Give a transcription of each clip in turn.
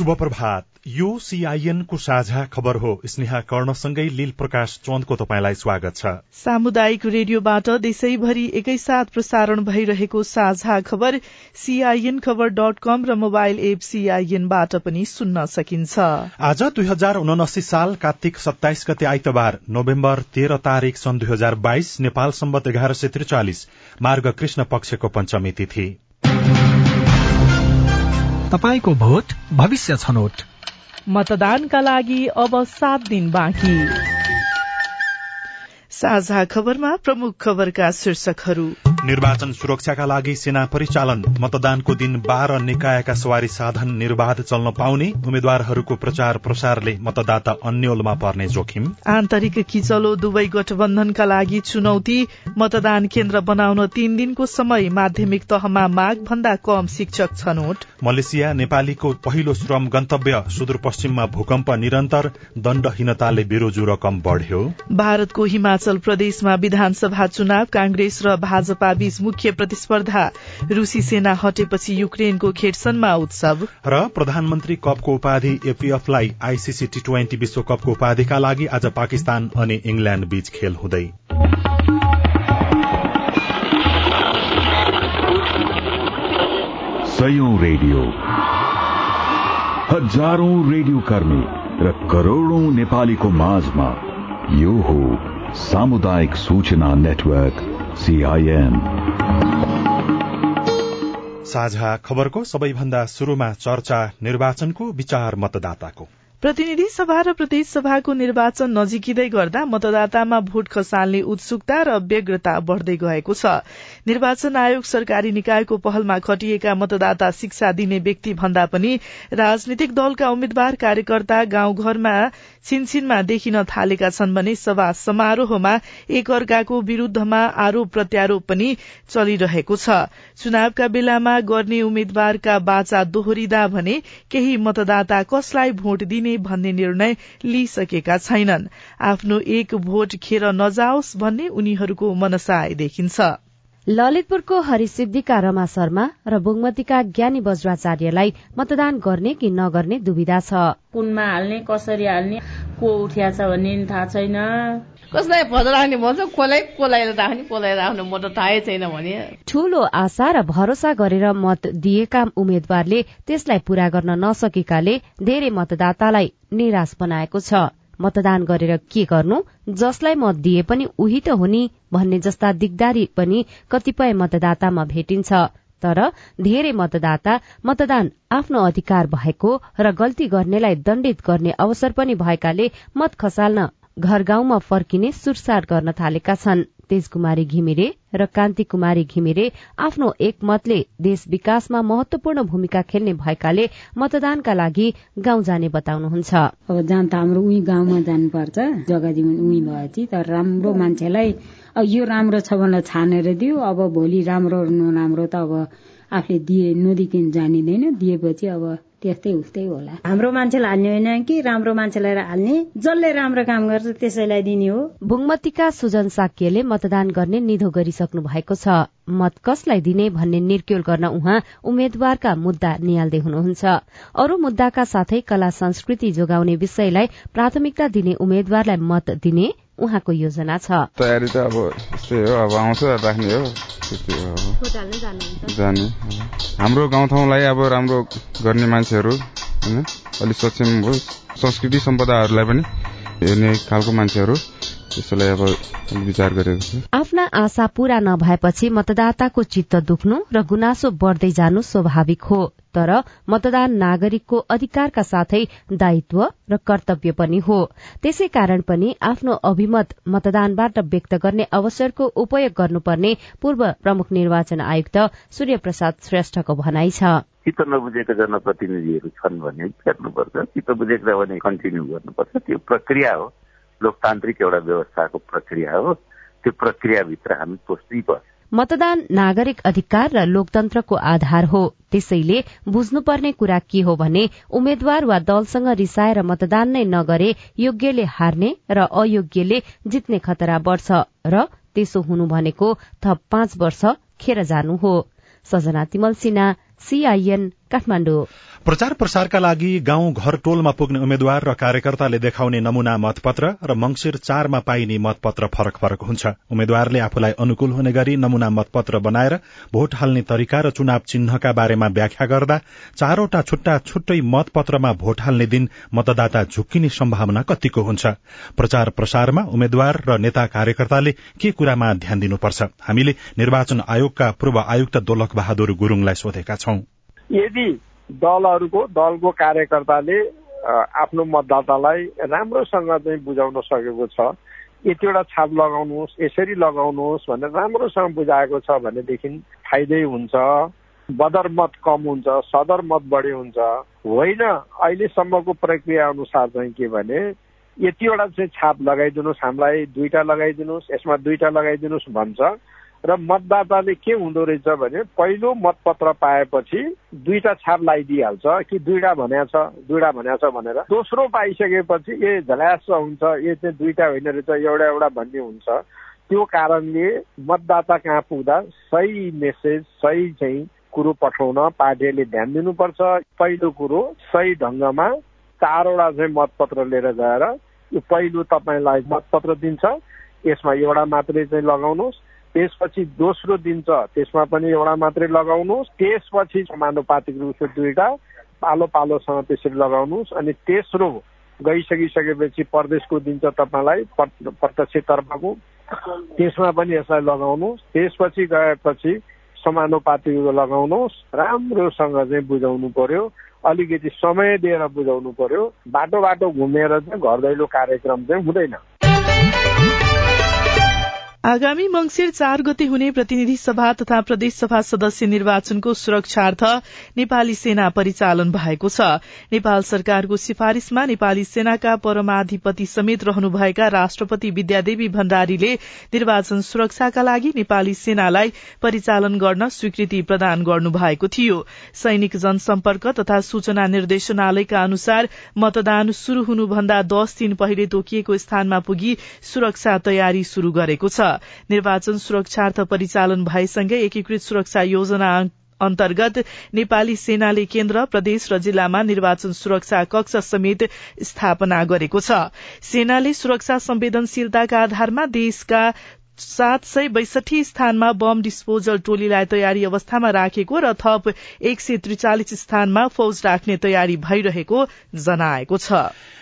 शुभ प्रभात यो सीआईएन को साझा खबर हो। स्नेहा कर्णसँगै लील प्रकाश चन्दको तपाईँलाई स्वागत छ। सामुदायिक रेडियोबाट देशैभरि एकैसाथ प्रसारण भइरहेको साझा खबर सीआईएन खबर डट कम र मोबाइल एप सीआईएनबाट पनि सुन्न सकिन्छ। आज दुई हजार उनासी साल कार्तिक सत्ताइस गते आइतबार नोभेम्बर तेह्र तारीक सन् दुई हजार बाइस नेपाल सम्बत एघार सय त्रिचालिस मार्ग कृष्ण पक्षको पञ्चमी तिथि। तपाईँको भोट भविष्य छनौट। मतदानका लागि अब सात दिन बाँकी। साझा खबरमा प्रमुख खबरका शीर्षकहरू। निर्वाचन सुरक्षाका लागि सेना परिचालन मतदानको दिन बाह्र निकायका सवारी साधन निर्वाध चल्न पाउने उम्मेद्वारहरूको प्रचार प्रसारले मतदाता अन्यलमा पर्ने जोखिम। आन्तरिक किचलो दुवै गठबन्धनका लागि चुनौती मतदान केन्द्र बनाउन तीन दिनको समय माध्यमिक तहमा माग भन्दा कम शिक्षक छनौट। मलेसिया नेपालीको पहिलो श्रम गन्तव्य सुदूरपश्चिममा भूकम्प निरन्तर दण्डहीनताले बेरोजु रकम बढ़्यो। भारतको हिमाचल प्रदेशमा विधानसभा चुनाव कांग्रेस र भाजपा बीच मुख्य प्रतिस्पर्धा। रूसी सेना हटेपछि युक्रेनको खेड्सनमा उत्सव। र प्रधानमन्त्री कपको उपाधि एपीएफलाई आईसीसी टी ट्वेन्टी विश्वकपको उपाधिका लागि आज पाकिस्तान अनि इंग्ल्याण्ड बीच खेल हुँदै। सयौं रेडियो। हजारौं रेडियो कर्मी र करोड़ौं नेपालीको माझमा यो हो सामुदायिक सूचना नेटवर्क। साझा खबरको सबैभन्दा शुरूमा चर्चा निर्वाचनको विचार मतदाताको। प्रतिनिधि सभा र प्रदेश सभाको निर्वाचन नजिकिँदै गर्दा मतदातामा भोट खसाल्ने उत्सुकता र व्यग्रता बढ़दै गएको छ। निर्वाचन आयोग सरकारी निकायको पहलमा खटिएका मतदाता शिक्षा दिने व्यक्ति भन्दा पनि राजनीतिक दलका उम्मेद्वार कार्यकर्ता गाउँघरमा छिनछिनमा देखिन थालेका छन् भने सभा समारोहमा एक अर्काको विरूद्धमा आरोप प्रत्यारोप पनि चलिरहेको छ। चुनावका बेलामा गर्ने उम्मेद्वारका बाचा दोहोरिँदा भने केही मतदाता कसलाई भोट दिने भन्ने निर्णय लिइसकेका छैनन्। आफ्नो एक भोट खेर नजाओस् भन्ने उनीहरूको मनसाय देखिन्छ। ललितपुरको हरिसिद्धिका रमा शर्मा र बुङमतीका ज्ञानी वज्राचार्यलाई मतदान गर्ने कि नगर्ने दुविधा छ। कुनमा हाल्ने कसरी हाल्ने को उठिया छ भन्ने थाहा छैन। कसलाई राख्ने भन्छ कसलाई कसलाई राख्ने कसलाई राख्ने म त थाहै छैन भने। ठूलो आशा र भरोसा गरेर मत दिएका उम्मेद्वारले त्यसलाई पूरा गर्न नसकेकाले धेरै मतदातालाई निराश बनाएको छ। मतदान गरेर के गर्नु? जसलाई मत दिए पनि उही त हो नि भन्ने जस्ता दिगदारी पनि कतिपय मतदातामा भेटिन्छ। तर धेरै मतदाता मतदान आफ्नो अधिकार भएको र गल्ती गर्नेलाई दण्डित गर्ने अवसर पनि भएकाले मत खसाल्न घर गाउँमा फर्किने सुरसार गर्न थालेका छन्। तेजकुमारी घिमिरे र कान्ति कुमारी घिमिरे आफ्नो एक मतले देश विकासमा महत्वपूर्ण भूमिका खेल्ने भएकाले मतदानका लागि गाउँ जाने बताउनुहुन्छ। अब जान त हाम्रो उही गाउँमा जानुपर्छ जग्गा जीवन उही भएपछि तर राम्रो मान्छेलाई यो राम्रो छ भनेर छानेर दियो। अब भोलि राम्रो नराम्रो त अब आफूले दिए नदिकन जानिँदैन। दिएपछि अब त्यस्तै उस्तै होला। हाम्रो मान्छेलाई हाल्ने होइन कि राम्रो मान्छेलाई हाल्ने? जसले राम्रो काम गर्छ त्यसैलाई दिने हो। भुङमतीका सुजन साक्यले मतदान गर्ने निधो गरिसक्नु भएको छ। मत कसलाई दिने भन्ने निर्क्योल गर्न उहाँ उम्मेद्वारका मुद्दा निहाल्दै हुनुहुन्छ। अरू मुद्दाका साथै कला संस्कृति जोगाउने विषयलाई प्राथमिकता दिने उम्मेद्वारलाई मत दिने उहाँको योजना छ। तयारी त अब यस्तै हो अब आउँछ राख्ने हो जाने हाम्रो गाउँठाउँलाई अब राम्रो गर्ने मान्छेहरू होइन? अलिक सक्षम होस् संस्कृति सम्पदाहरूलाई पनि हेर्ने खालको मान्छेहरू त्यसैलाई अब विचार गरेको छु। आफ्ना आशा पूरा नभएपछि मतदाताको चित्त दुख्नु र गुनासो बढ्दै जानु स्वाभाविक हो। तर मतदान नागरिकको अधिकारका साथै दायित्व र कर्तव्य पनि हो। त्यसै कारण पनि आफ्नो अभिमत मतदानबाट व्यक्त गर्ने अवसरको उपयोग गर्नुपर्ने पूर्व प्रमुख निर्वाचन आयुक्त सूर्य प्रसाद श्रेष्ठको भनाइ छ। चित्त नबुझेका जनप्रतिनिधिहरू छन् भने फेर्नुपर्छ चित्त बुझेका भने कन्टिन्यू गर्नुपर्छ। त्यो प्रक्रिया हो। लोकतान्त्रिक एउटा व्यवस्थाको प्रक्रिया हो। त्यो प्रक्रियाभित्र हामी पस्नै पर्छ मतदान नागरिक अधिकार र लोकतन्त्रको आधार हो। त्यसैले बुझ्नुपर्ने कुरा के हो भने उम्मेद्वार वा दलसँग रिसाएर मतदान नै नगरे योग्यले हार्ने र अयोग्यले जित्ने खतरा बढ़छ र त्यसो हुनु भनेको थप पाँच वर्ष खेर जानु हो। सजना तिमल सिन्हा सीआईएन काठमाडौँ। प्रचार प्रसारका लागि गाउँ घर टोलमा पुग्ने उम्मेद्वार र कार्यकर्ताले देखाउने नमूना मतपत्र र मंगिर चारमा पाइने मतपत्र फरक फरक हुन्छ। उम्मेद्वारले आफूलाई अनुकूल हुने गरी नमूना मतपत्र बनाएर भोट हाल्ने तरिका र चुनाव चिन्हका बारेमा व्याख्या गर्दा चारवटा छुट्टा छुट्टै मतपत्रमा भोट हाल्ने दिन मतदाता झुक्किने सम्भावना कतिको हुन्छ। प्रचार प्रसारमा उम्मेद्वार र नेता कार्यकर्ताले के कुरामा ध्यान दिनुपर्छ? हामीले निर्वाचन आयोगका पूर्व आयुक्त दोलख बहादुर गुरूङलाई सोधेका छौं। यदि दलहरूको दलको कार्यकर्ताले आफ्नो मतदातालाई राम्रोसँग चाहिँ बुझाउन सकेको छ यतिवटा छाप लगाउनुहोस् यसरी लगाउनुहोस् भनेर राम्रोसँग बुझाएको छ भनेदेखि फाइदै हुन्छ बदर मत कम हुन्छ सदर मत बढी हुन्छ। होइन अहिलेसम्मको प्रक्रिया अनुसार चाहिँ के भने यतिवटा चाहिँ छाप लगाइदिनुहोस् हामीलाई दुईटा लगाइदिनुहोस् यसमा दुईटा लगाइदिनुहोस् भन्छ। र मतदाताले के हुँदो रहेछ भने पहिलो मतपत्र पाएपछि दुईटा छाप लगाइदिइहाल्छ कि दुईटा भनेको छ दुईटा भनेको छ भनेर। दोस्रो पाइसकेपछि ए झल्यास हुन्छ ए चाहिँ दुईटा होइन रहेछ एउटा एउटा भन्ने हुन्छ। त्यो कारणले मतदाता कहाँ पुग्दा सही मेसेज सही चाहिँ कुरो पठाउन पार्टीले ध्यान दिनुपर्छ। पहिलो कुरो सही ढङ्गमा चारवटा चाहिँ मतपत्र लिएर गएर यो पहिलो तपाईँलाई मतपत्र दिन्छ। यसमा एउटा मात्रै चाहिँ लगाउनुहोस्। त्यसपछि दोस्रो दिन्छ त्यसमा पनि एउटा मात्रै लगाउनुहोस्। त्यसपछि समानुपातिक रूपले दुईटा पालो पालोसँग त्यसरी लगाउनुहोस् अनि तेस्रो गइसकिसकेपछि प्रदेशको दिन्छ तपाईँलाई प्रत्यक्ष तर्फको त्यसमा पनि यसलाई लगाउनुहोस्। त्यसपछि गएपछि समानुपातिक लगाउनुहोस्। राम्रोसँग चाहिँ बुझाउनु पर्यो। अलिकति समय दिएर बुझाउनु पर्यो। बाटो बाटो घुमेर चाहिँ घर दैलो कार्यक्रम चाहिँ हुँदैन। आगामी मंगिर चार गते हुने प्रतिनिधि सभा तथा प्रदेश सभा सदस्य निर्वाचनको सुरक्षार्थ नेपाली सेना परिचालन भएको छ। नेपाल सरकारको सिफारिशमा नेपाली सेनाका परमाधिपति समेत रहनुभएका राष्ट्रपति विद्यादेवी भण्डारीले निर्वाचन सुरक्षाका लागि नेपाली सेनालाई परिचालन गर्न स्वीकृति प्रदान गर्नु भएको थियो। सैनिक जनसम्पर्क तथा सूचना निर्देशनालयका अनुसार मतदान शुरू हुनुभन्दा दश दिन पहिले तोकिएको स्थानमा पुगी सुरक्षा तयारी शुरू गरेको छ। निर्वाचन सुरक्षार्थ परिचालन भएसँगै एकीकृत सुरक्षा योजना अन्तर्गत नेपाली सेनाले केन्द्र प्रदेश र जिल्लामा निर्वाचन सुरक्षा कक्ष समेत स्थापना गरेको छ। सेनाले सुरक्षा संवेदनशीलताका आधारमा देशका सात सय बैसठी स्थानमा बम डिस्पोजल टोलीलाई तयारी अवस्थामा राखेको र थप एक सय त्रिचालिस स्थानमा फौज राख्ने तयारी भइरहेको जनाएको छ।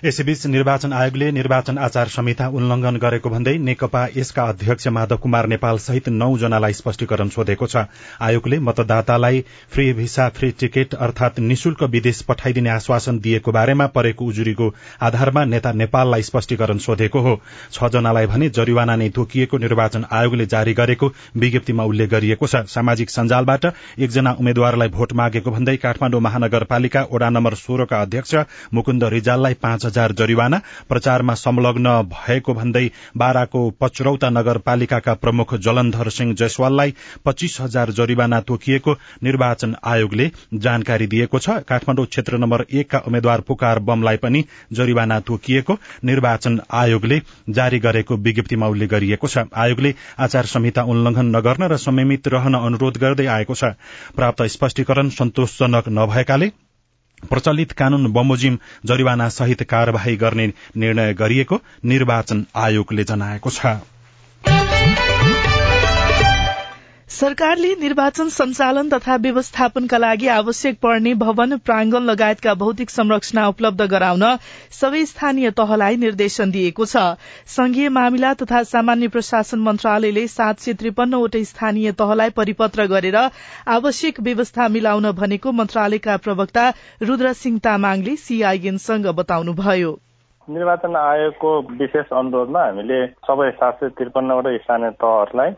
यसैबीच निर्वाचन आयोगले निर्वाचन आचार संहिता उल्लंघन गरेको भन्दै नेकपा यसका अध्यक्ष माधव कुमार नेपाल सहित नौ जनालाई स्पष्टीकरण सोधेको छ। आयोगले मतदातालाई फ्री भिसा फ्री टिकट अर्थात निशुल्क विदेश पठाइदिने आश्वासन दिएको बारेमा परेको उजुरीको आधारमा नेता नेपाललाई स्पष्टीकरण सोधेको हो। छ जनालाई भने जरिवाना नै तोकिएको निर्वाचन निर्वाचन आयोगले जारी गरेको विज्ञप्तिमा उल्लेख गरिएको छ। सामाजिक सञ्जालबाट एकजना उम्मेद्वारलाई भोट मागेको भन्दै काठमाडौँ महानगरपालिका वडा नम्बर सोह्रका अध्यक्ष मुकुन्द रिजाललाई पाँच हजार जरिवाना प्रचारमा संलग्न भएको भन्दै बाराको पचरौता नगरपालिकाका प्रमुख जलन्धर सिंह जयसवाललाई पच्चीस हजार जरिवाना तोकिएको निर्वाचन आयोगले जानकारी दिएको छ। काठमाडौँ क्षेत्र नम्बर एकका उम्मेद्वार पुकार बमलाई पनि जरिवाना तोकिएको निर्वाचन आयोगले जारी गरेको विज्ञप्तिमा उल्लेख गरिएको छ। आयोगले आचार संहिता उल्लंघन नगर्न र संयमित रहन अनुरोध गर्दै आएको छ। प्राप्त स्पष्टीकरण सन्तोषजनक नभएकाले प्रचलित कानून बमोजिम जरिवाना सहित कार्यवाही गर्ने निर्णय गरिएको निर्वाचन आयोगले जनाएको छ। सरकारले निर्वाचन सञ्चालन तथा व्यवस्थापनका लागि आवश्यक पर्ने भवन प्राङ्गण लगायतका भौतिक संरचना उपलब्ध गराउन सबै स्थानीय तहलाई निर्देशन दिएको छ। संघीय मामिला तथा सामान्य प्रशासन मन्त्रालयले सात सय त्रिपन्नवटै स्थानीय तहलाई परिपत्र गरेर आवश्यक व्यवस्था मिलाउन भनेको मन्त्रालयका प्रवक्ता रुद्र सिंह तामाङले सीआईएनसँग बताउनुभयो। निर्वाचन आयोगको विशेष अनुरोधमा हामीले सबै सात सय त्रिपन्नवटा स्थानीय तहहरूलाई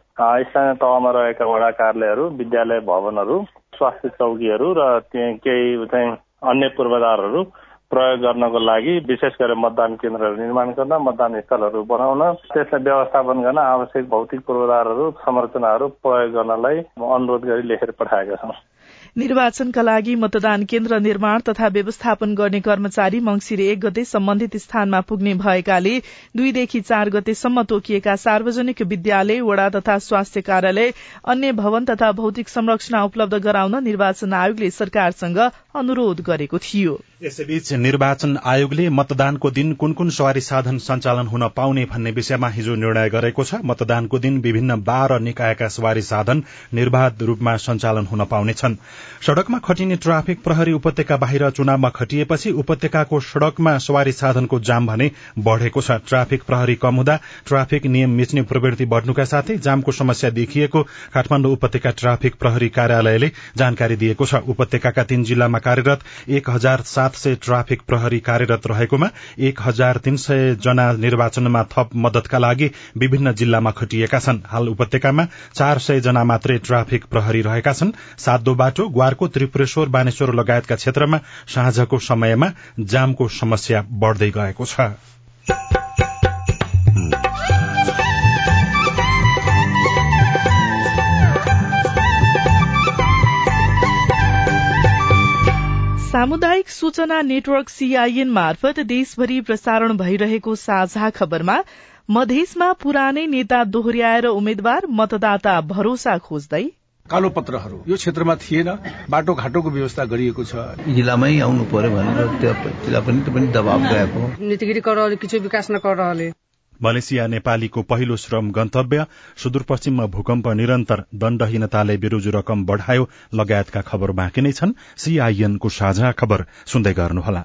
स्थानीय तहमा रहेका वडा कार्यालयहरू विद्यालय भवनहरू स्वास्थ्य चौकीहरू र केही चाहिँ अन्य पूर्वाधारहरू प्रयोग गर्नको लागि विशेष गरेर मतदान केन्द्रहरू निर्माण गर्न मतदान स्थलहरू बनाउन त्यसलाई व्यवस्थापन गर्न आवश्यक भौतिक पूर्वाधारहरू संरचनाहरू प्रयोग गर्नलाई अनुरोध गरी लेखेर पठाएका छौँ। निर्वाचनका लागि मतदान केन्द्र निर्माण तथा व्यवस्थापन गर्ने कर्मचारी मंगिर एक गते सम्बन्धित स्थानमा पुग्ने भएकाले दुईदेखि चार गतेसम्म तोकिएका सार्वजनिक विद्यालय वडा तथा स्वास्थ्य कार्यालय अन्य भवन तथा भौतिक संरचना उपलब्ध गराउन निर्वाचन आयोगले सरकारसँग अनुरोध गरेको थियो। यसैबीच निर्वाचन आयोगले मतदानको दिन कुन कुन सवारी साधन सञ्चालन हुन पाउने भन्ने विषयमा हिजो निर्णय गरेको छ। मतदानको दिन विभिन्न बाह्र निकायका सवारी साधन निर्वाध रूपमा सञ्चालन हुन पाउनेछन्। सड़कमा खटिने ट्राफिक प्रहरी उपत्यका बाहिर चुनावमा खटिएपछि उपत्यकाको सड़कमा सवारी साधनको जाम भने बढ़ेको छ। ट्राफिक प्रहरी कम हुँदा ट्राफिक नियम मिच्ने प्रवृत्ति बढ़नुका साथै जामको समस्या देखिएको काठमाण्डु उपत्यका ट्राफिक प्रहरी कार्यालयले जानकारी दिएको छ। उपत्यकाका तीन जिल्लामा कार्यरत एक हजार सात सय ट्राफिक प्रहरी कार्यरत रहेकोमा एक हजार तीन सय जना निर्वाचनमा थप मदतका लागि विभिन्न जिल्लामा खटिएका छन्। हाल उपत्यकामा चार सय जना मात्रै ट्राफिक प्रहरी रहेका छन्। सातो बाटो ग्वारको त्रिपुरेश्वर बानेश्वर लगायतका क्षेत्रमा साँझको समयमा जामको समस्या बढ़दै गएको छ। सामुदायिक सूचना नेटवर्क सीआईएन मार्फत देशभरि प्रसारण भइरहेको साझा खबरमा मधेसमा पुरानै नेता दोहोर्याएर उम्मेद्वार मतदाता भरोसा खोज्दै कालो पत्रहरू यो क्षेत्रमा थिएन बाटो घाटोको व्यवस्था गरिएको छ। जिल्लामै आउनु पर्यो भनेर जिल्ला पनि दबाव गएको। नीतिगिरी कर किछु विकास न कर रहले मलेसिया नेपालीको पहिलो श्रम गन्तव्य सुदूरपश्चिममा भूकम्प निरन्तर दण्डहीनताले बेरोजु रकम बढ़ायो लगायतका खबर बाँकी नै छन्। सीआईएनको साझा खबर सुन्दै गर्नुहोला।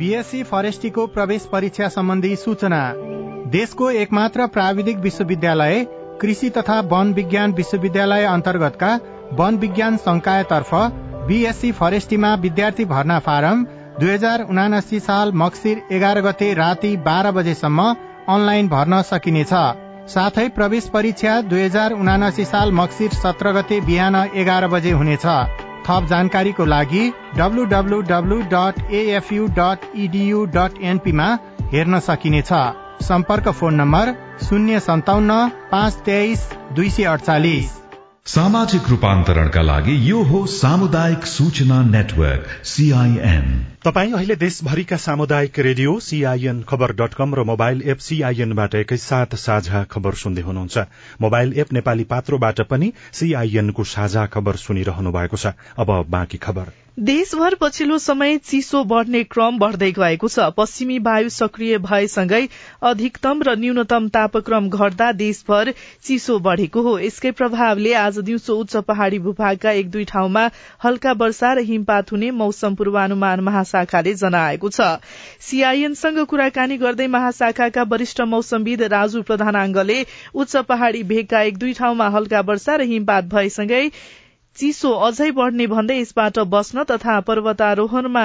बीएससी फरेस्टीको प्रवेश परीक्षा सम्बन्धी सूचना। देशको एकमात्र प्राविधिक विश्वविद्यालय कृषि तथा वन विज्ञान विश्वविद्यालय अन्तर्गतका वन विज्ञान संकायतर्फ बीएससी फरेस्टीमा विद्यार्थी भर्ना फारम दुई हजार उनासी साल मक्सिर एघार गते राति बाह्र बजेसम्म अनलाइन भर्न सकिनेछ। साथै प्रवेश परीक्षा दुई हजार उनासी साल मक्सिर सत्र गते बिहान एघार बजे हुनेछ। थप जानकारीको लागि डट एनपीमा हेर्न सकिनेछ। सम्पर्क फोन नम्बर शून्य सन्ताउन्न पाँच तेइस दुई सय अडचालिस सामाजिक रूपान्तरणका लागि यो हो सामुदायिक सूचना नेटवर्क सीआईएन तपाई अहिले देशभरिका सामुदायिक radio CIN Khabar dot com र मोबाइल एप सीआईएनबाट एकैसाथ साझा खबर सुन्दै हुनुहुन्छ। मोबाइल एप नेपाली पात्रोबाट पनि सीआईएनको साझा खबर सुनिरहनु भएको छ। अब बाँकी खबर। देशभर पछिल्लो समय चिसो बढ़ने क्रम बढ़दै गएको छ। पश्चिमी वायु सक्रिय भएसँगै अधिकतम र न्यूनतम तापक्रम घट्दा देशभर चिसो बढ़ेको हो। यसकै प्रभावले आज दिउँसो उच्च पहाड़ी भूभागका एक दुई ठाउँमा हल्का वर्षा र हिमपात हुने मौसम पूर्वानुमान महाशाखाले जनाएको छ। सीआईएनसँग कुराकानी गर्दै महाशाखाका वरिष्ठ मौसमविद राजु प्रधानाङ्गले उच्च पहाड़ी भेगका एक दुई ठाउँमा हल्का वर्षा र हिमपात भएसँगै चिसो अझै बढ़ने भन्दै यसबाट बस्न तथा पर्वतारोहणमा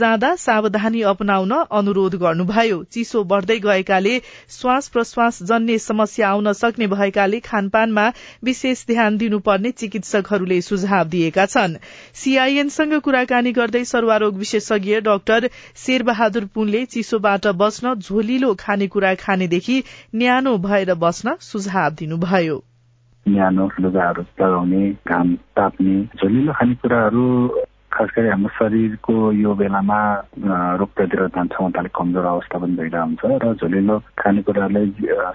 जाँदा सावधानी अपनाउन अनुरोध गर्नुभयो। चिसो बढ़दै गएकाले श्वास प्रश्वास जन्य समस्या आउन सक्ने भएकाले खानपानमा विशेष ध्यान दिनुपर्ने चिकित्सकहरूले सुझाव दिएका छन्। सीआईएनसँग कुराकानी गर्दै सर्वारोग विशेषज्ञ डाक्टर शेरबहादुर पुनले चिसोबाट बस्न झोलिलो खानेकुरा खानेदेखि न्यानो भएर बस्न सुझाव दिनुभयो। न्यानो लुगाहरू लगाउने घाम ताप्ने झोलिलो खानेकुराहरू खास गरी हाम्रो शरीरको यो बेलामा रोग प्रतिरोधन क्षमताले कमजोर अवस्था पनि भइरहेको हुन्छ र झोलिलो खानेकुराले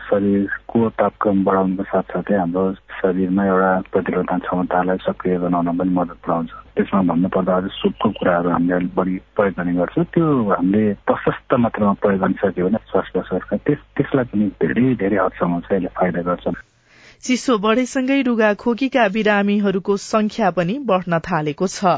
शरीरको तापक्रम बढाउनुको साथसाथै हाम्रो शरीरमा एउटा प्रतिरोधन क्षमतालाई सक्रिय बनाउन पनि मद्दत पुऱ्याउँछ। त्यसमा भन्नुपर्दा अझ सुपको कुराहरू हामीले बढी प्रयोग गर्ने गर्छौँ। त्यो हामीले प्रशस्त मात्रामा प्रयोग गर्न सक्यो भने श्वास प्रश्वासका त्यस त्यसलाई पनि धेरै धेरै हदसम्म चाहिँ यसले फाइदा गर्छ। चिसो बढ़ेसँगै रुगा खोकीका बिरामीहरूको संख्या पनि बढ़न थालेको छ।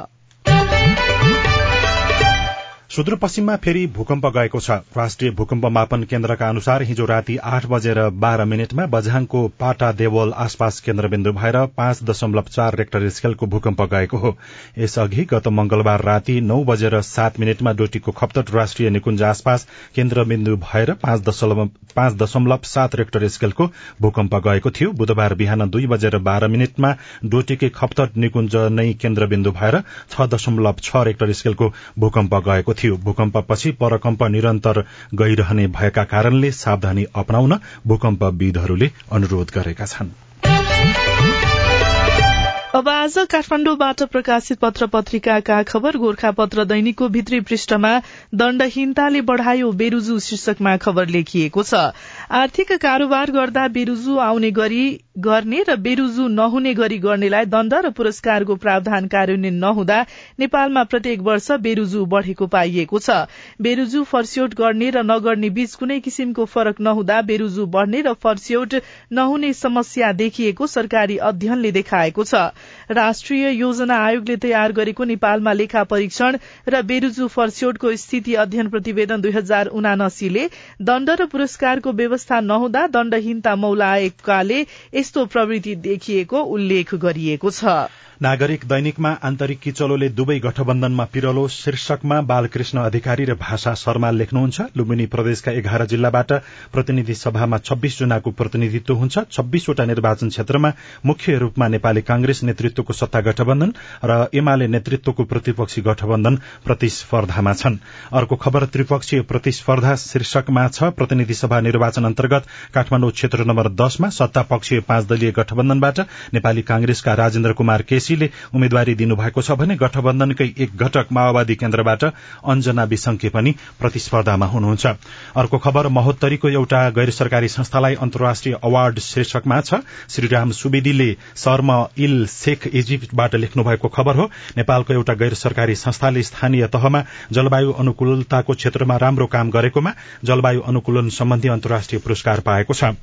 सुदूरपश्चिममा फेरि भूकम्प गएको छ। राष्ट्रिय भूकम्प मापन केन्द्रका अनुसार हिजो राति आठ बजेर बाह्र मिनटमा बझाङको पाटा देवल आसपास केन्द्रबिन्दु भएर पाँच दशमलव चार रेक्टर स्केलको भूकम्प गएको हो। यसअघि गत मंगलबार राति नौ बजेर सात मिनटमा डोटीको खप्तट राष्ट्रिय निकुञ्ज आसपास केन्द्रबिन्दु भएर पाँच दशमलव सात रेक्टर स्केलको भूकम्प गएको थियो। बुधबार बिहान दुई बजेर बाह्र मिनटमा डोटीकै खप्तट निकुञ्ज नै केन्द्रबिन्दु भएर छ दशमलव छ रेक्टर स्केलको भूकम्प गएको थियो। भूकम्पपछि परकम्प निरन्तर गइरहने भएका कारणले सावधानी अपनाउन भूकम्पविदहरूले अनुरोध गरेका छन्। अब आज काठमाण्डुबाट प्रकाशित पत्र पत्रिकाका खबर गोर्खा पत्र दैनिकको भित्री पृष्ठमा दण्डहीनताले बढ़ायो बेरुजु शीर्षकमा खबर लेखिएको छ। आर्थिक कारोबार गर्दा बेरुजु आउने गरी गर्ने र बेरुजु नहुने गरी गर्नेलाई दण्ड र पुरस्कारको प्रावधान कार्यान्वयन नहुँदा नेपालमा प्रत्येक वर्ष बेरुजु बढ़ेको पाइएको छ। बेरुजु फर्स्यौट गर्ने र नगर्ने बीच कुनै किसिमको फरक नहुँदा बेरुजु बढ़ने र फर्स्यौट नहुने समस्या देखिएको सरकारी अध्ययनले देखाएको छ। राष्ट्रिय योजना आयोगले तयार गरेको नेपालमा लेखा परीक्षण र बेरुजु फर्स्यौटको स्थिति अध्ययन प्रतिवेदन दुई हजार उनासीले दण्ड र पुरस्कारको व्यवस्था नहुँदा दण्डहीनता मौलाएकाले यस्तो प्रवृत्ति देखिएको उल्लेख गरिएको छ। नागरिक दैनिकमा आन्तरिक किचलोले दुवै गठबन्धनमा पिरलो शीर्षकमा बालकृष्ण अधिकारी र भाषा शर्मा लेख्नुहुन्छ। लुम्बिनी प्रदेशका एघार जिल्लाबाट प्रतिनिधि सभामा छब्बीस जनाको प्रतिनिधित्व हुन्छ। छब्बीसवटा निर्वाचन क्षेत्रमा मुख्य रूपमा नेपाली कांग्रेस नेतृत्वको सत्ता गठबन्धन र एमाले नेतृत्वको प्रतिपक्षी गठबन्धन प्रतिस्पर्धामा छन्। अर्को खबर त्रिपक्षीय प्रतिस्पर्धा शीर्षकमा छ। प्रतिनिधि सभा निर्वाचन अन्तर्गत काठमाडौँ क्षेत्र नम्बर दशमा सत्ता पक्षीय पाँच दलीय गठबन्धनबाट नेपाली कांग्रेसका राजेन्द्र कुमार केसी केसीले उम्मेद्वारी दिनुभएको छ भने गठबन्धनकै एक घटक माओवादी केन्द्रबाट अञ्जना विसंके पनि प्रतिस्पर्धामा हुनुहुन्छ। अर्को खबर महोत्तरीको एउटा गैर सरकारी संस्थालाई अन्तर्राष्ट्रिय अवार्ड शीर्षकमा छ। श्रीराम सुवेदीले शर्म इल शेख इजिप्टबाट लेख्नु भएको खबर हो। नेपालको एउटा गैर सरकारी संस्थाले स्थानीय तहमा जलवायु अनुकूलताको क्षेत्रमा राम्रो काम गरेकोमा जलवायु अनुकूलन सम्बन्धी अन्तर्राष्ट्रिय पुरस्कार पाएको छ।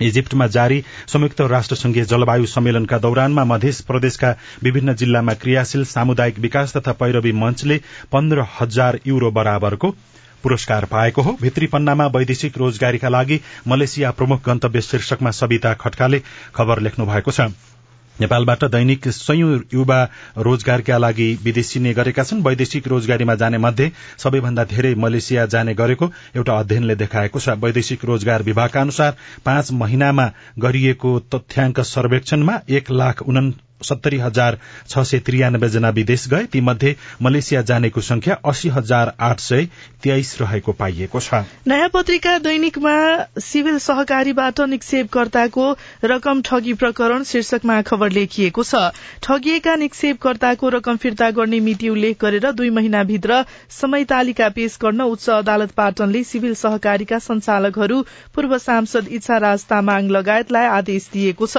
इजिप्टमा जारी संयुक्त राष्ट्र संघीय जलवायु सम्मेलनका दौरानमा मध्य प्रदेशका विभिन्न जिल्लामा क्रियाशील सामुदायिक विकास तथा पैरवी मञ्चले पन्ध्र हजार युरो बराबरको पुरस्कार पाएको हो। भित्री पन्नामा वैदेशिक रोजगारीका लागि मलेसिया प्रमुख गन्तव्य शीर्षकमा सविता खड्काले खबर लेख्नु भएको छ। नेपालबाट दैनिक सयौं युवा रोजगारका लागि विदेशिने गरेका छन्। वैदेशिक रोजगारीमा जाने मध्ये सबैभन्दा धेरै मलेसिया जाने गरेको एउटा अध्ययनले देखाएको छ। वैदेशिक रोजगार विभागका अनुसार पाँच महिनामा गरिएको तथ्याङ्क सर्वेक्षणमा एक लाख सत्तरी हजार छ सय त्रियानब्बे जना विदेश गए। तीमध्ये मलेसिया जानेको संख्या अस्सी हजार आठ सय तेइस रहेको पाइएको छ। नयाँ पत्रिका दैनिकमा सिभिल सहकारीबाट निक्षेपकर्ताको रकम ठगी प्रकरण शीर्षकमा खबर लेखिएको छ। ठगिएका निक्षेपकर्ताको रकम फिर्ता गर्ने मिति उल्लेख गरेर दुई महिनाभित्र समय तालिका पेश गर्न उच्च अदालत पाटनले सिभिल सहकारीका संचालकहरू पूर्व सांसद इच्छा राज तामाङ लगायतलाई आदेश दिएको छ।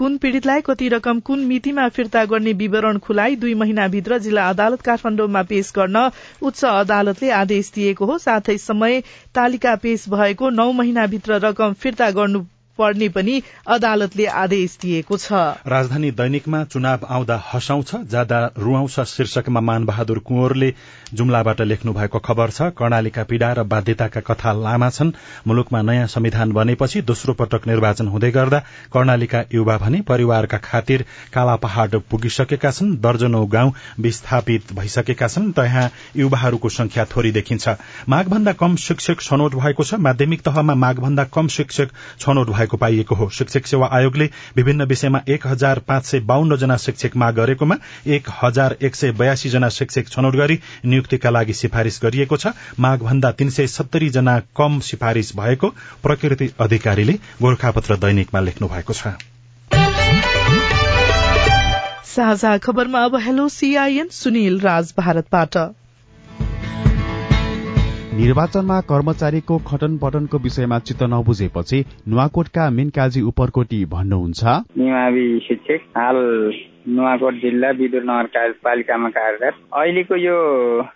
कुन पीड़ितलाई कति रकम कुन मितिमा फिर्ता गर्ने विवरण खुलाई दुई महिनाभित्र जिल्ला अदालत काठमाण्डुमा पेश गर्न उच्च अदालतले आदेश दिएको हो। साथै समय तालिका पेश भएको नौ महिनाभित्र रकम फिर्ता गर्नु पर्ने पनि अदालतले आदेश दिएको छ। राजधानी दैनिकमा चुनाव आउँदा हँसाउँछ जाँदा रुवाउँछ शीर्षकमा मानबहादुर कुँवरले जुम्लाबाट लेख्नु भएको खबर छ कर्णालीका पीड़ा र बाध्यताका कथा लामा छन्। मुलुकमा नयाँ संविधान बनेपछि दोस्रो पटक निर्वाचन हुँदै गर्दा कर्णालीका युवा भने परिवारका खातिर काला पहाड़ पुगिसकेका छन्। दर्जनौ गाउँ विस्थापित भइसकेका छन् त्यहाँ युवाहरूको संख्या थोरै देखिन्छ। माघभन्दा कम शिक्षक छनौट भएको छ। माध्यमिक तहमा माघभन्दा कम शिक्षक छनौट भएको पाइएको हो। शिक्षक सेवा आयोगले विभिन्न विषयमा एक हजार पाँच सय बाहन्न जना शिक्षक माग गरेकोमा एक हजार एक सय बयासी जना शिक्षक छनौट गरी नियुक्तिका लागि सिफारिश गरिएको छ। माघभन्दा तीन सय सत्तरी जना कम सिफारिश भएको प्रकृति अधिकारीले गोर्खापत्र दैनिकमा लेख्नु भएको छ। साझा खबरमा अब हेलो सीआईएन सुनिल राज भारतबाट। निर्वाचनमा कर्मचारीको खटन पटनको विषयमा चित्त नबुझेपछि नुवाकोटका मिनकाजी उपरकोटी भन्नुहुन्छ। निमावि शिक्षक हाल नुवाकोट जिल्ला विदुर नगरपालिकामा कार्यरत। अहिलेको यो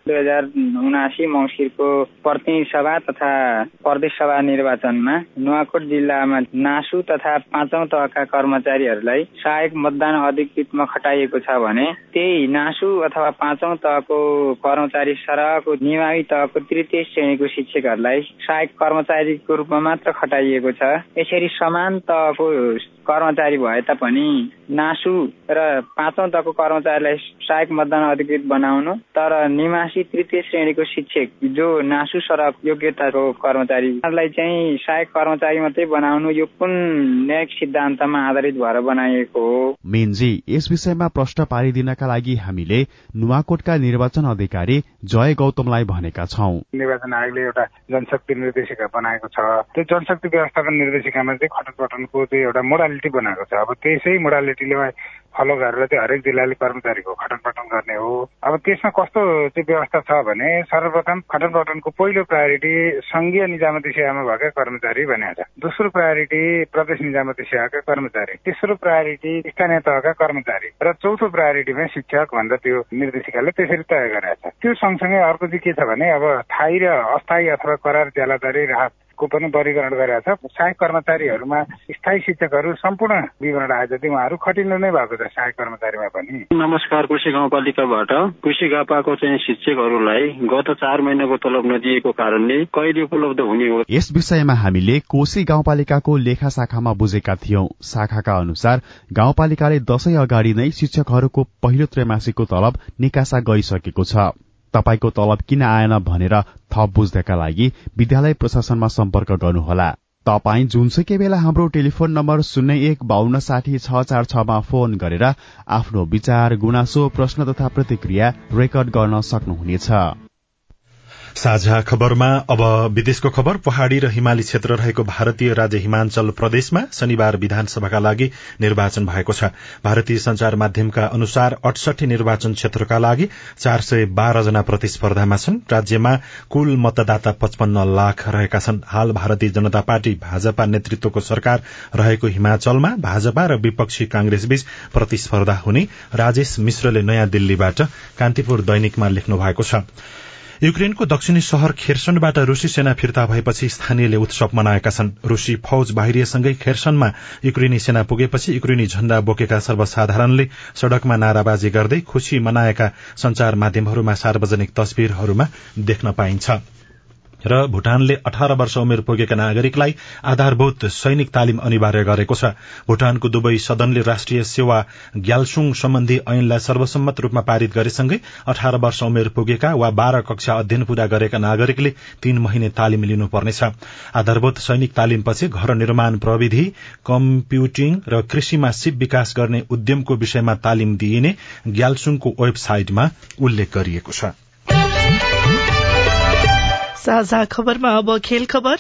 दुई हजार उनासी मङ्सिरको प्रतिनिधि सभा तथा प्रदेश सभा निर्वाचनमा नुवाकोट जिल्लामा नासु तथा पाँचौं तहका कर्मचारीहरूलाई सहायक मतदान अधिकृतमा खटाइएको छ भने त्यही नासु अथवा पाँचौं तहको कर्मचारी सरहको निमावी तहको तृतीय श्रेणीको शिक्षकहरूलाई सहायक कर्मचारीको रूपमा मात्र खटाइएको छ। यसरी समान तहको कर्मचारी भए तापनि नासु र पाँचौं तहको कर्मचारीलाई सहायक मतदान अधिकृत बनाउनु तर निवासी तृतीय श्रेणीको शिक्षक जो नासु सरक योग्यताको कर्मचारीलाई चाहिँ सहायक कर्मचारी मात्रै बनाउनु यो कुन न्यायिक सिद्धान्तमा आधारित भएर बनाइएको हो? मेनजी यस विषयमा प्रश्न पारिदिनका लागि हामीले नुवाकोटका निर्वाचन अधिकारी जय गौतमलाई भनेका छौं। निर्वाचन आयोगले एउटा जनशक्ति निर्देशिका बनाएको छ। त्यो जनशक्ति व्यवस्थापन निर्देशिकामा चाहिँ खटन पटनको चाहिँ एउटा मोडालिटी बनाएको छ। अब त्यसै मोडालिटीले फलो गरेर चाहिँ हरेक जिल्लाले कर्मचारीको खटन पटन गर्ने हो। अब त्यसमा कस्तो चाहिँ व्यवस्था छ भने सर्वप्रथम खटन पटनको पहिलो प्रायोरिटी संघीय निजामती सेवामा भएका कर्मचारी भनेको छ। दोस्रो प्रायोरिटी प्रदेश निजामती सेवाका कर्मचारी। तेस्रो प्रायोरिटी स्थानीय तहका कर्मचारी। र चौथो प्रायोरिटीमा शिक्षक भनेर त्यो निर्देशिकाले त्यसरी तय गरेको छ त्यो सँगसँगै अर्को चाहिँ के छ भने अब स्थायी र अस्थायी अथवा करार ज्यालादारी राहत को पनि वर्गीकरण गरेका छ। सहायक कर्मचारीहरूमा स्थायी शिक्षकहरू सम्पूर्ण विवरण आए जति उहाँहरू खटिनु नै भएको छ सहायक कर्मचारीमा पनि। नमस्कार कृषि गाउँपालिकाबाट। कृषि गापाको चाहिँ शिक्षकहरूलाई गत चार महिनाको तलब नदिएको कारणले कहिले उपलब्ध हुने हो? यस विषयमा हामीले कोशी गाउँपालिकाको लेखा शाखामा बुझेका थियौं। शाखाका अनुसार गाउँपालिकाले दशैं अगाडि नै शिक्षकहरूको पहिलो त्रैमासिकको तलब निकासा गरिसकेको छ। तपाईँको तलब किन आएन भनेर थप बुझ्नका लागि विद्यालय प्रशासनमा सम्पर्क गर्नुहोला। तपाई जुनसुकै बेला हाम्रो टेलिफोन नम्बर शून्य एक बान्न साठी छ चार छमा फोन गरेर आफ्नो विचार गुनासो प्रश्न तथा प्रतिक्रिया रेकर्ड गर्न सक्नुहुनेछ। साझा खबरमा अब विदेशको खबर पहाड़ी र हिमाली क्षेत्र रहेको भारतीय राज्य हिमाचल प्रदेशमा शनिबार विधानसभाका लागि निर्वाचन भएको छ। भारतीय संचार माध्यमका अनुसार अठसठी निर्वाचन क्षेत्रका लागि चार सय बाह्र जना प्रतिस्पर्धामा छन्। राज्यमा कुल मतदाता पचपन्न लाख रहेका छन्। हाल भारतीय जनता पार्टी भाजपा नेतृत्वको सरकार रहेको हिमाचलमा भाजपा र विपक्षी कांग्रेसबीच प्रतिस्पर्धा हुने राजेश मिश्रले नयाँ दिल्लीबाट कान्तिपुर दैनिकमा लेख्नु भएको छ। युक्रेनको दक्षिणी शहर खेर्सनबाट रूसी सेना फिर्ता भएपछि स्थानीयले उत्सव मनाएका छन्। रूसी फौज बाहिरिएसँगै खेर्सनमा युक्रेनी सेना पुगेपछि युक्रेनी झण्डा बोकेका सर्वसाधारणले सड़कमा नाराबाजी गर्दै खुशी मनाएका संचार माध्यमहरूमा सार्वजनिक तस्विरहरूमा देख्न पाइन्छ। र भूटानले अठार वर्ष उमेर पुगेका नागरिकलाई आधारभूत सैनिक तालिम अनिवार्य गरेको छ। भूटानको दुवै सदनले राष्ट्रिय सेवा ग्यालसुङ सम्बन्धी ऐनलाई सर्वसम्मत रूपमा पारित गरेसँगै अठार वर्ष उमेर पुगेका वा बाह्र कक्षा अध्ययन पूरा गरेका नागरिकले तीन महिने तालिम लिनुपर्नेछ। आधारभूत सैनिक तालिमपछि घर निर्माण प्रविधि कम्प्युटिङ र कृषिमा सिप विकास गर्ने उद्यमको विषयमा तालिम दिइने ग्यालसुङको वेबसाइटमा उल्लेख गरिएको छ। साझा खबरमा अब खेल खबर।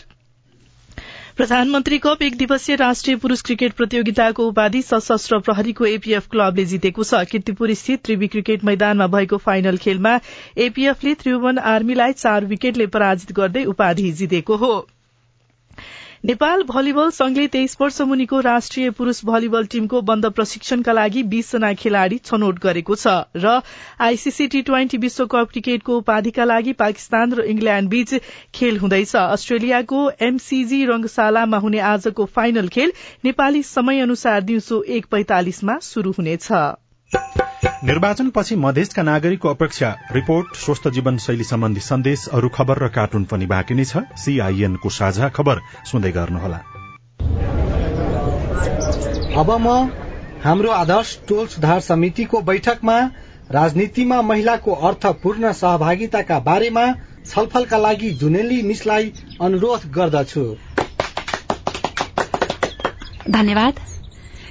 प्रधानमन्त्री कप एक दिवसीय राष्ट्रिय पुरूष क्रिकेट प्रतियोगिताको उपाधि सशस्त्र प्रहरीको एपीएफ क्लबले जितेको छ। किर्तिपुर स्थित त्रिवी क्रिकेट मैदानमा भएको फाइनल खेलमा एपीएफले त्रिभुवन आर्मीलाई चार विकेटले पराजित गर्दै उपाधि जितेको हो। नेपाल भलिबल संघले तेइस वर्ष मुनिको राष्ट्रिय पुरूष भलिबल टीमको बन्द प्रशिक्षणका लागि बीसजना खेलाड़ी छनौट गरेको छ र आईसीसी टी ट्वेन्टी विश्वकप क्रिकेटको उपाधिका लागि पाकिस्तान र इंग्ल्याण्ड बीच खेल हुँदैछ। अस्ट्रेलियाको एमसीजी रंगशालामा हुने आजको फाइनल खेल नेपाली समय अनुसार दिउँसो एक पैंतालिसमा शुरू हुनेछ। निर्वाचनपछि मधेसका नागरिकको अपेक्षा रिपोर्ट स्वस्थ जीवनशैली सम्बन्धी सन्देश अरू खबर र कार्टुन पनि बाँकी नै छ। सीआईएनको साझा खबर सुन्दै गर्नुहोला। अब म हाम्रो आदर्श टोल सुधार समितिको बैठकमा राजनीतिमा महिलाको अर्थपूर्ण सहभागिताका बारेमा छलफलका लागि जुनेली मिसलाई अनुरोध गर्दछु। धन्यवाद।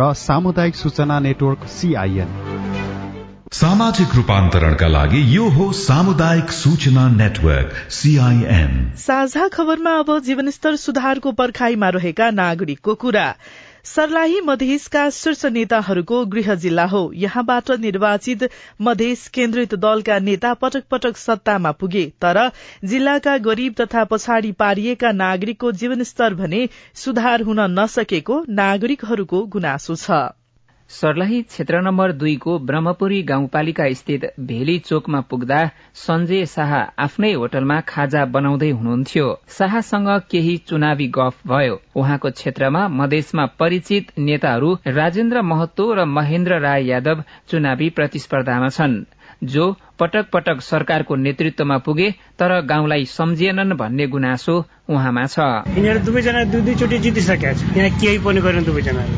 र सामुदायिक सूचना नेटवर्क सीआईएन सामाजिक रूपान्तरणका लागि यो हो सामुदायिक सूचना नेटवर्क सीआईएन साझा खबरमा अब जीवनस्तर सुधारको पर्खाईमा रहेका नागरिकको कुरा। सर्लाही मधेसका शीर्ष नेताहरूको गृह जिल्ला हो। यहाँबाट निर्वाचित मधेस केन्द्रित दलका नेता पटक पटक सत्तामा पुगे तर जिल्लाका गरीब तथा पछाडि पारिएका नागरिकको जीवनस्तर भने सुधार हुन नसकेको नागरिकहरूको गुनासो छ। सर्लाही क्षेत्र नम्बर दुईको ब्रह्मपुरी गाउँपालिका स्थित भेली चोकमा पुग्दा सञ्जय शाह आफ्नै होटलमा खाजा बनाउँदै हुनुहुन्थ्यो। शाहसँग केही चुनावी गफ भयो। उहाँको क्षेत्रमा मधेसमा परिचित नेताहरू राजेन्द्र महतो र महेन्द्र राय यादव चुनावी प्रतिस्पर्धामा छन् जो पटक पटक सरकारको नेतृत्वमा पुगे तर गाउँलाई सम्झिएनन् भन्ने गुनासो उहाँमा छ।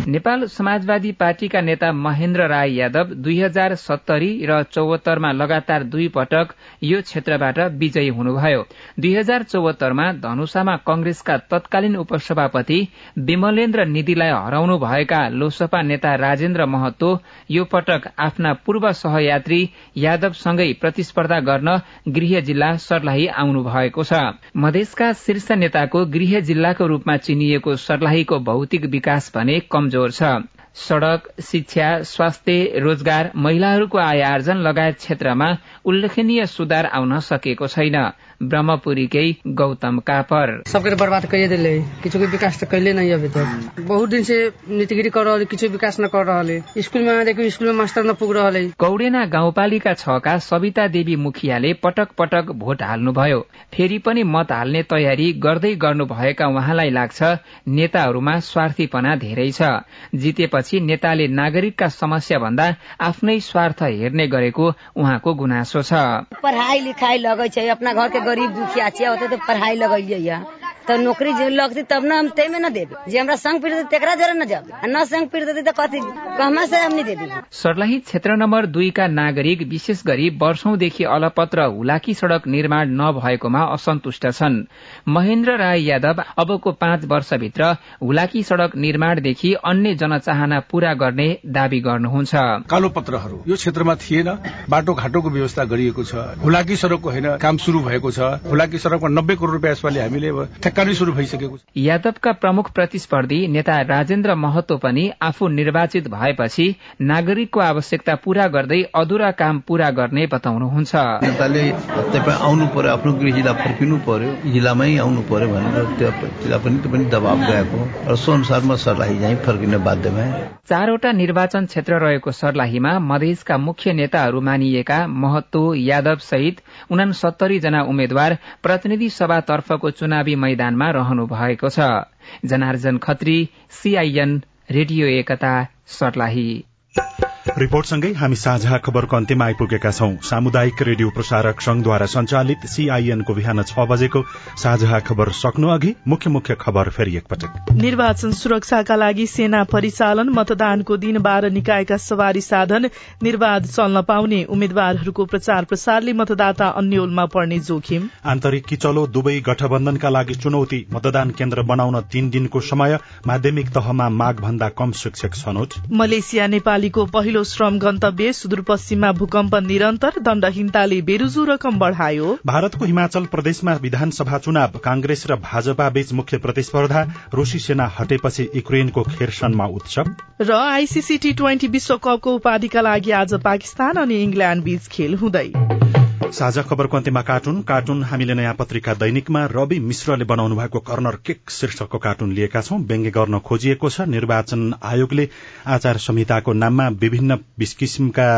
नेपाल समाजवादी पार्टीका नेता महेन्द्र राय यादव दुई हजार सत्तरी र चौहत्तरमा लगातार दुई पटक यो क्षेत्रबाट विजयी हुनुभयो। दुई हजार चौहत्तरमा धनुषामा कंग्रेसका तत्कालीन उपसभापति विमलेन्द्र निधिलाई हराउनु भएका लोकसभा नेता राजेन्द्र महतो यो पटक आफ्ना पूर्व सहयात्री यादवसँगै प्रतिस्पर्धा गर्न गृह जिल्ला सर्लाही आउनु भएको छ। मधेसका शीर्ष नेताको गृह जिल्लाको रूपमा चिनिएको सर्लाहीको भौतिक विकास भने कमजोर छ। सड़क शिक्षा स्वास्थ्य रोजगार महिलाहरूको आय आर्जन लगायत क्षेत्रमा उल्लेखनीय सुधार आउन सकेको छैन। ब्रह्मपुरीकै गौतम कापर। सबके बर्बाद कर दिले को विकास तो कैले नहीं अभी तक बहुत दिन से नीतिगिरी कर किसी विकास न कर रहा स्कूल में देखियो स्कूल में मास्टर न पुग रहा कौडेना गाउँपालिका छका सविता देवी मुखियाले पटक पटक भोट हाल्नुभयो। फेरि पनि मत हाल्ने तयारी गर्दै गर्नु भएका उहाँलाई लाग्छ नेताहरूमा स्वार्थीपना धेरै छ। जितेपछि नेताले नागरिकका समस्या भन्दा आफ्नै स्वार्थ हेर्ने गरेको उहाँको गुनासो छ। पढ़ाई लिखाई लगे छै अपना घर के गरीब दुखिया छे ओते तो पढ़ाई लगैये तो नौकरी जे लगती तब न हम तेमे न देबे। जे हमरा संग पीड़ तेकरा जरा न जब। न संग पीड़ देती तो कथी कहमा से हम नहीं देबे। सर्लाही क्षेत्र नम्बर दुईका नागरिक विशेष गरी वर्षौंदेखि अलपत्र हुलाकी सड़क निर्माण नभएकोमा असन्तुष्ट छन्। महेन्द्र राय यादव अबको पाँच वर्षभित्र हुलाकी सड़क निर्माणदेखि अन्य जनचाहना पूरा गर्ने दावी गर्नुहुन्छ। कालो पत्रहरू यो क्षेत्रमा थिएन। बाटो घाटोको व्यवस्था गरिएको छ। हुलाकी सड़कको होइन काम शुरू भएको छ। हुलाकी सड़कमा नब्बे करोड़ रुपियाँ यसपालि हामीले ठेक्का नै शुरू भइसकेको छ। यादवका प्रमुख प्रतिस्पर्धी नेता राजेन्द्र महतो पनि आफू निर्वाचित भएपछि नागरिकको आवश्यकता पूरा गर्दै अधुरा काम पूरा गर्ने बताउनुहुन्छ। नेताले तपाईँ आउनु पर्यो आफ्नो गृह जिल्ला फर्किनु पर्यो जिल्लामै आउनु पर्यो भनेर त्यसलाई पनि पनि दबाब गएको र सो अनुसारमा सर्लाही चाहिँ फर्किन बाध्य भए चारवटा निर्वाचन क्षेत्र रहेको सर्लाहीमा मधेसका मुख्य नेताहरू मानिएका महतो यादव सहित उनासत्तरी जना उम्मेद्वार प्रतिनिधि सभातर्फको चुनावी मैदानमा रहनु भएको छ। Janarjan Khatri CIN radio Ekta Sarlahi. रिपोर्टसँगै हामी साझा खबरको अन्त्यमा आइपुगेका छौं। सामुदायिक रेडियो प्रसारक संघद्वारा संचालित सीआईएनको बिहान छ बजेको साझा खबर सक्नु अघि मुख्य मुख्य खबर फेरि एकपटक। निर्वाचन सुरक्षाका लागि सेना परिचालन मतदानको दिन बाह्र निकायका सवारी साधन निर्वाध चल्न पाउने उम्मेद्वारहरूको प्रचार प्रसारले मतदाता अन्यलमा पर्ने जोखिम। आन्तरिक किचलो दुवै गठबन्धनका लागि चुनौती मतदान केन्द्र बनाउन तीन दिनको समय माध्यमिक तहमा माग भन्दा कम शिक्षक छनौट। मलेसिया नेपालीको पहिलो श्रम गन्तव्य सुदूरपश्चिममा भूकम्प निरन्तर दण्डहीनताले बेरुजु रकम बढ़ायो। भारतको हिमाचल प्रदेशमा विधानसभा चुनाव कांग्रेस र भाजपा बीच मुख्य प्रतिस्पर्धा रूसी सेना हटेपछि युक्रेनको खेरसनमा उत्सव। र आईसीसी टी ट्वेन्टी विश्वकपको उपाधिका लागि आज पाकिस्तान अनि इंग्ल्याण्ड बीच खेल हुँदै। साझा खबरको अन्त्यमा कार्टुन। कार्टुन हामीले नयाँ पत्रिका दैनिकमा रवि मिश्रले बनाउनु भएको कर्नर केक शीर्षकको कार्टुन लिएका छौं। व्यङ्ग्य गर्न खोजिएको छ। निर्वाचन आयोगले आचार संहिताको नाममा विभिन्न किसिमका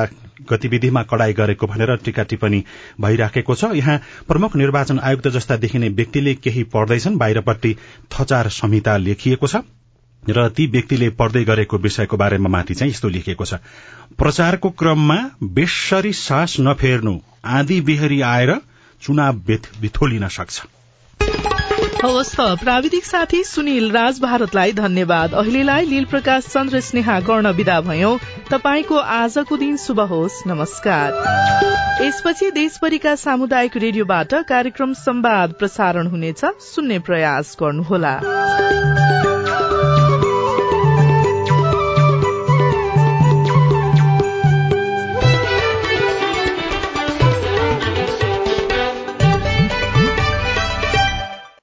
गतिविधिमा कडाई गरेको भनेर टीका टिप्पणी भइराखेको छ। यहाँ प्रमुख निर्वाचन आयुक्त जस्ता देखिने व्यक्तिले केही पढ्दैछन्। बाहिरपट्टि थचार संहिता लेखिएको छ। र ती व्यक्तिले पढ्दै गरेको विषयको बारेमा माथि चाहिँ यस्तो लेखिएको छ। प्रचारको क्रममा बेसरी सास नफेर्नु आँधी बिहरी आएर चुनाव बिथोलिन सक्छ। हवस् त प्राविधिक साथी सुनिल राज भारतलाई धन्यवाद। अहिलेलाई लील प्रकाश चन्द्र स्नेहा गर्न विदा भयौं। तपाईँको आजको दिन शुभ होस्। नमस्कार। यसपछि देशभरिका सामुदायिक रेडियोबाट कार्यक्रम संवाद प्रसारण हुनेछ। सुन्ने प्रयास गर्नुहोला।